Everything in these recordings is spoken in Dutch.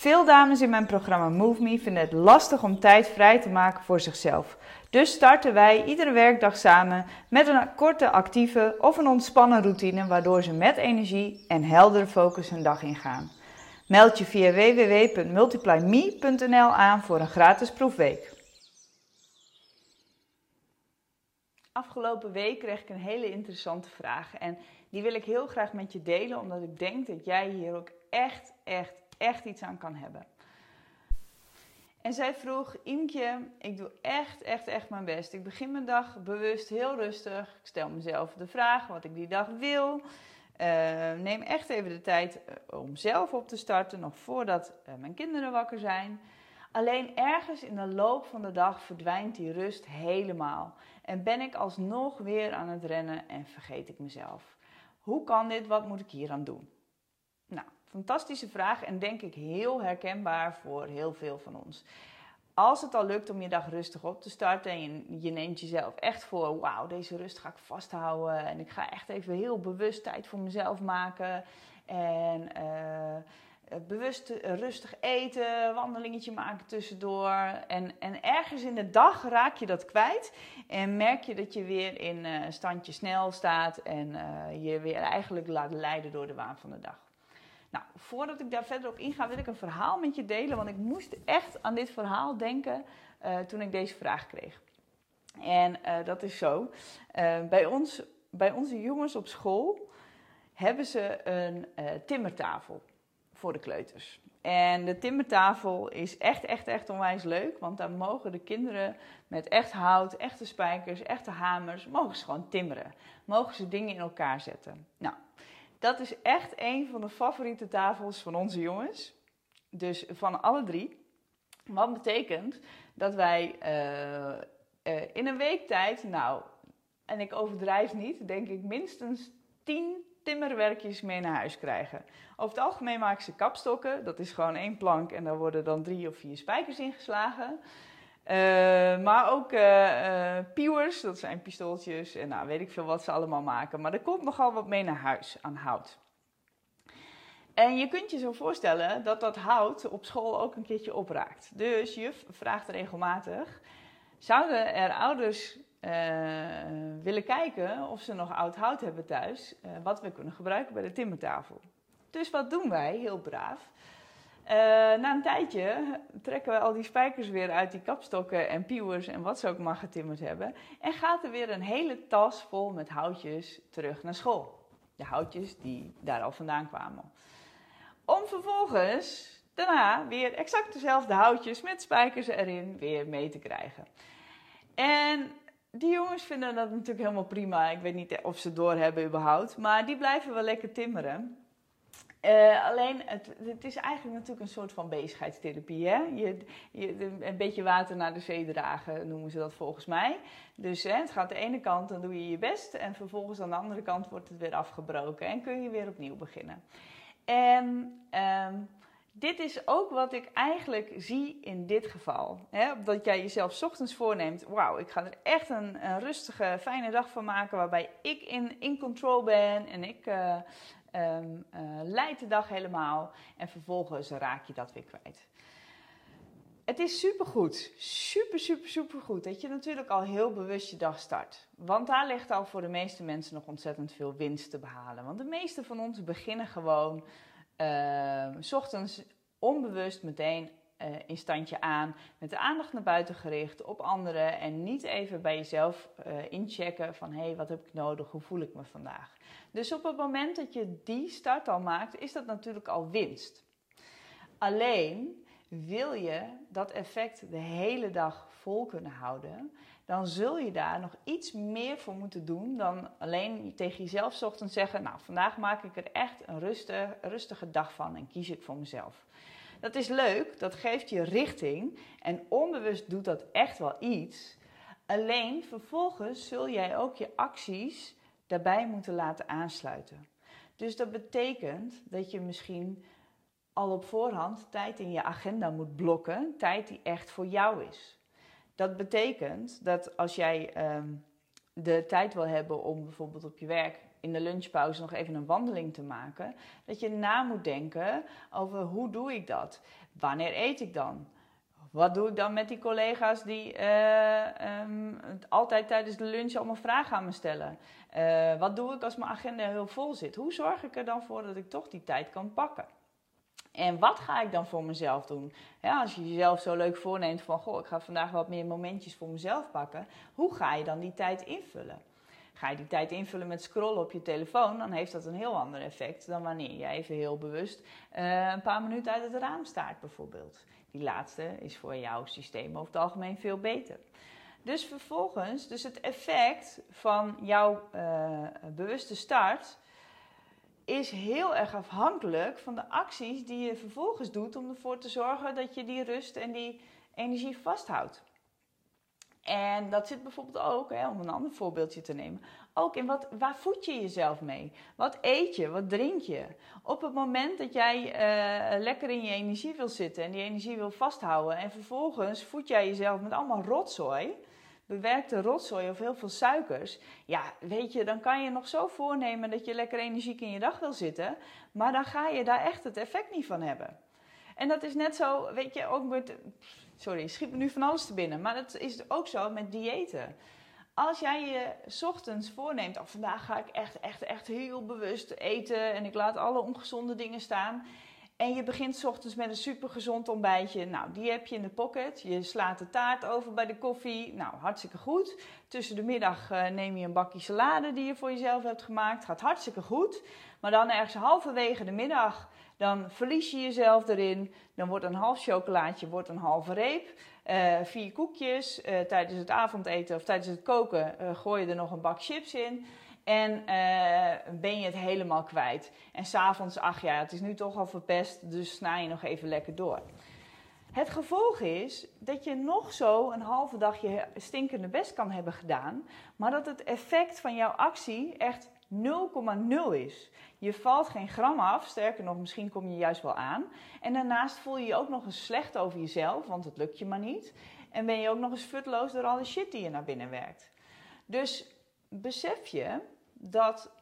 Veel dames in mijn programma Move Me vinden het lastig om tijd vrij te maken voor zichzelf. Dus starten wij iedere werkdag samen met een korte actieve of een ontspannen routine waardoor ze met energie en heldere focus hun dag ingaan. Meld je via www.multiplyme.nl aan voor een gratis proefweek. Afgelopen week kreeg ik een hele interessante vraag en die wil ik heel graag met je delen omdat ik denk dat jij hier ook echt, echt, echt iets aan kan hebben. En zij vroeg, Imke, ik doe echt, echt, echt mijn best. Ik begin mijn dag bewust heel rustig. Ik stel mezelf de vraag wat ik die dag wil. Uh, neem echt even de tijd eh, om zelf op te starten, nog voordat uh, mijn kinderen wakker zijn. Alleen ergens in de loop van de dag verdwijnt die rust helemaal. En ben ik alsnog weer aan het rennen en vergeet ik mezelf. Hoe kan dit? Wat moet ik hier aan doen? Nou, fantastische vraag en denk ik heel herkenbaar voor heel veel van ons. Als het al lukt om je dag rustig op te starten en je, neemt jezelf echt voor, wauw, deze rust ga ik vasthouden en ik ga echt even heel bewust tijd voor mezelf maken en uh, bewust rustig eten, wandelingetje maken tussendoor en, en ergens in de dag raak je dat kwijt en merk je dat je weer in uh, standje snel staat en je weer eigenlijk laat leiden door de waan van de dag. Nou, voordat ik daar verder op inga, wil ik een verhaal met je delen. Want ik moest echt aan dit verhaal denken uh, toen ik deze vraag kreeg. En uh, dat is zo. Uh, bij, ons, bij onze jongens op school hebben ze een timmertafel voor de kleuters. En de timmertafel is echt, echt, echt onwijs leuk. Want daar mogen de kinderen met echt hout, echte spijkers, echte hamers, mogen ze gewoon timmeren. Mogen ze dingen in elkaar zetten. Nou, dat is echt een van de favoriete tafels van onze jongens. Dus van alle drie. Wat betekent dat wij uh, uh, in een week tijd, nou, en ik overdrijf niet, denk ik minstens 10 timmerwerkjes mee naar huis krijgen. Over het algemeen maken ze kapstokken. Dat is gewoon één plank en daar worden dan drie of vier spijkers ingeslagen. Uh, maar ook uh, pieuwers, dat zijn pistooltjes en nou, weet ik veel wat ze allemaal maken. Maar er komt nogal wat mee naar huis aan hout. En je kunt je zo voorstellen dat dat hout op school ook een keertje opraakt. Dus juf vraagt regelmatig, zouden er ouders willen kijken of ze nog oud hout hebben thuis, wat we kunnen gebruiken bij de timmertafel. Dus wat doen wij, heel braaf? Uh, na een tijdje trekken we al die spijkers weer uit die kapstokken en pieuwers en wat ze ook maar getimmerd hebben. En gaat er weer een hele tas vol met houtjes terug naar school. De houtjes die daar al vandaan kwamen. Om vervolgens daarna weer exact dezelfde houtjes met spijkers erin weer mee te krijgen. En die jongens vinden dat natuurlijk helemaal prima. Ik weet niet of ze door hebben überhaupt. Maar die blijven wel lekker timmeren. Uh, alleen, het, het, is eigenlijk natuurlijk een soort van bezigheidstherapie. Hè? Je, je, een beetje water naar de zee dragen noemen ze dat volgens mij. Dus hè, het gaat de ene kant, dan doe je je best. En vervolgens aan de andere kant wordt het weer afgebroken. En kun je weer opnieuw beginnen. En um, dit is ook wat ik eigenlijk zie in dit geval. Hè? Dat jij jezelf ochtends voorneemt: wauw, ik ga er echt een, rustige, fijne dag van maken. Waarbij ik in, control ben en ik. Uh, um, uh, leidt de dag helemaal en vervolgens raak je dat weer kwijt. Het is supergoed, super, super, super goed dat je natuurlijk al heel bewust je dag start. Want daar ligt al voor de meeste mensen nog ontzettend veel winst te behalen. Want de meeste van ons beginnen gewoon uh, s ochtends onbewust meteen uh, in standje aan, met de aandacht naar buiten gericht op anderen en niet even bij jezelf uh, inchecken van hé, hey, wat heb ik nodig, hoe voel ik me vandaag. Dus op het moment dat je die start al maakt, is dat natuurlijk al winst. Alleen wil je dat effect de hele dag vol kunnen houden, dan zul je daar nog iets meer voor moeten doen dan alleen tegen jezelf ochtends zeggen: Nou, vandaag maak ik er echt een rustige dag van en kies ik voor mezelf. Dat is leuk, dat geeft je richting en onbewust doet dat echt wel iets. Alleen vervolgens zul jij ook je acties daarbij moeten laten aansluiten. Dus dat betekent dat je misschien al op voorhand tijd in je agenda moet blokken, tijd die echt voor jou is. Dat betekent dat als jij ehm, de tijd wil hebben om bijvoorbeeld op je werk in de lunchpauze nog even een wandeling te maken, dat je na moet denken over hoe doe ik dat? Wanneer eet ik dan? Wat doe ik dan met die collega's die uh, um, altijd tijdens de lunch allemaal vragen aan me stellen? Uh, wat doe ik als mijn agenda heel vol zit? Hoe zorg ik er dan voor dat ik toch die tijd kan pakken? En wat ga ik dan voor mezelf doen? Ja, als je jezelf zo leuk voorneemt van, goh, ik ga vandaag wat meer momentjes voor mezelf pakken. Hoe ga je dan die tijd invullen? Ga je die tijd invullen met scrollen op je telefoon, dan heeft dat een heel ander effect dan wanneer je even heel bewust uh, een paar minuten uit het raam staart bijvoorbeeld. Die laatste is voor jouw systeem over het algemeen veel beter. Dus vervolgens, dus het effect van jouw uh, bewuste start is heel erg afhankelijk van de acties die je vervolgens doet om ervoor te zorgen dat je die rust en die energie vasthoudt. En dat zit bijvoorbeeld ook, hè, om een ander voorbeeldje te nemen, ook in wat, waar voed je jezelf mee? Wat eet je? Wat drink je? Op het moment dat jij uh, lekker in je energie wil zitten en die energie wil vasthouden en vervolgens voed jij jezelf met allemaal rotzooi, bewerkte rotzooi of heel veel suikers, ja, weet je, dan kan je nog zo voornemen dat je lekker energiek in je dag wil zitten, maar dan ga je daar echt het effect niet van hebben. En dat is net zo, weet je, ook met, sorry, schiet me nu van alles te binnen, maar dat is ook zo met diëten. Als jij je ochtends voorneemt, oh, vandaag ga ik echt, echt, echt heel bewust eten en ik laat alle ongezonde dingen staan. En je begint ochtends met een supergezond ontbijtje. Nou, die heb je in de pocket. Je slaat de taart over bij de koffie. Nou, hartstikke goed. Tussen de middag uh, neem je een bakje salade die je voor jezelf hebt gemaakt. Gaat hartstikke goed. Maar dan ergens halverwege de middag, dan verlies je jezelf erin. Dan wordt een half chocolaatje wordt een halve reep. Uh, vier koekjes. Uh, tijdens het avondeten of tijdens het koken gooi je er nog een bak chips in. En ben je het helemaal kwijt. En s'avonds, ach ja, het is nu toch al verpest, dus snij je nog even lekker door. Het gevolg is dat je nog zo een halve dag je stinkende best kan hebben gedaan, maar dat het effect van jouw actie echt 0,0 is. Je valt geen gram af, sterker nog, misschien kom je juist wel aan. En daarnaast voel je je ook nog eens slecht over jezelf, want het lukt je maar niet. En ben je ook nog eens futloos door alle shit die je naar binnen werkt. Dus besef je dat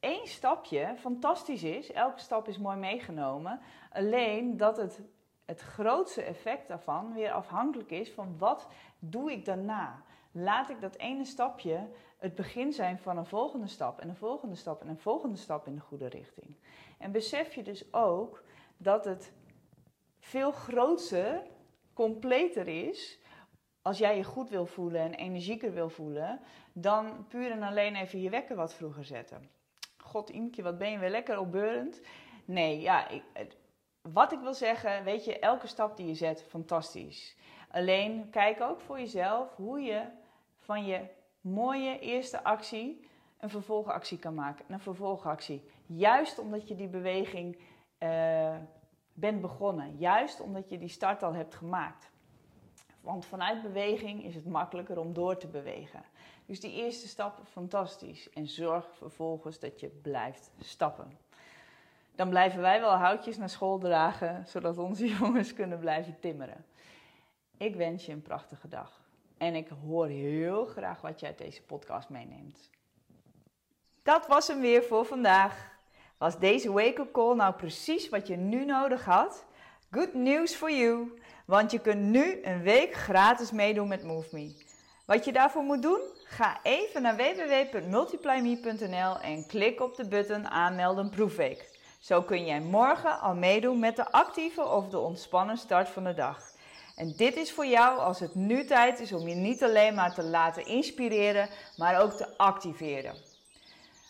één stapje fantastisch is. Elke stap is mooi meegenomen. Alleen dat het, het grootste effect daarvan weer afhankelijk is van wat doe ik daarna. Laat ik dat ene stapje het begin zijn van een volgende stap en een volgende stap en een volgende stap in de goede richting. En besef je dus ook dat het veel groter, completer is als jij je goed wil voelen en energieker wil voelen, dan puur en alleen even je wekker wat vroeger zetten. God, Imke, wat ben je weer lekker opbeurend. Nee, ja, ik, wat ik wil zeggen, weet je, elke stap die je zet, fantastisch. Alleen kijk ook voor jezelf hoe je van je mooie eerste actie een vervolgactie kan maken. Een vervolgactie. Juist omdat je die beweging uh, bent begonnen. Juist omdat je die start al hebt gemaakt. Want vanuit beweging is het makkelijker om door te bewegen. Dus die eerste stap, fantastisch. En zorg vervolgens dat je blijft stappen. Dan blijven wij wel houtjes naar school dragen, zodat onze jongens kunnen blijven timmeren. Ik wens je een prachtige dag. En ik hoor heel graag wat je uit deze podcast meeneemt. Dat was hem weer voor vandaag. Was deze wake-up call nou precies wat je nu nodig had? Good news for you! Want je kunt nu een week gratis meedoen met MoveMe. Wat je daarvoor moet doen? Ga even naar www.multiplyme.nl en klik op de button aanmelden proefweek. Zo kun jij morgen al meedoen met de actieve of de ontspannen start van de dag. En dit is voor jou als het nu tijd is om je niet alleen maar te laten inspireren, maar ook te activeren.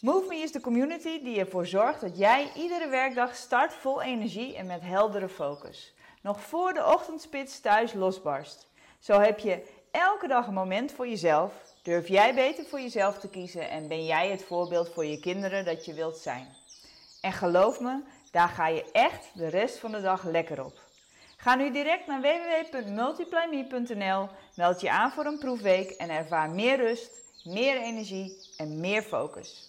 MoveMe is de community die ervoor zorgt dat jij iedere werkdag start vol energie en met heldere focus. Nog voor de ochtendspits thuis losbarst. Zo heb je elke dag een moment voor jezelf. Durf jij beter voor jezelf te kiezen en ben jij het voorbeeld voor je kinderen dat je wilt zijn. En geloof me, Daar ga je echt de rest van de dag lekker op. Ga nu direct naar www.multiplyme.nl, meld je aan voor een proefweek en ervaar meer rust, meer energie en meer focus.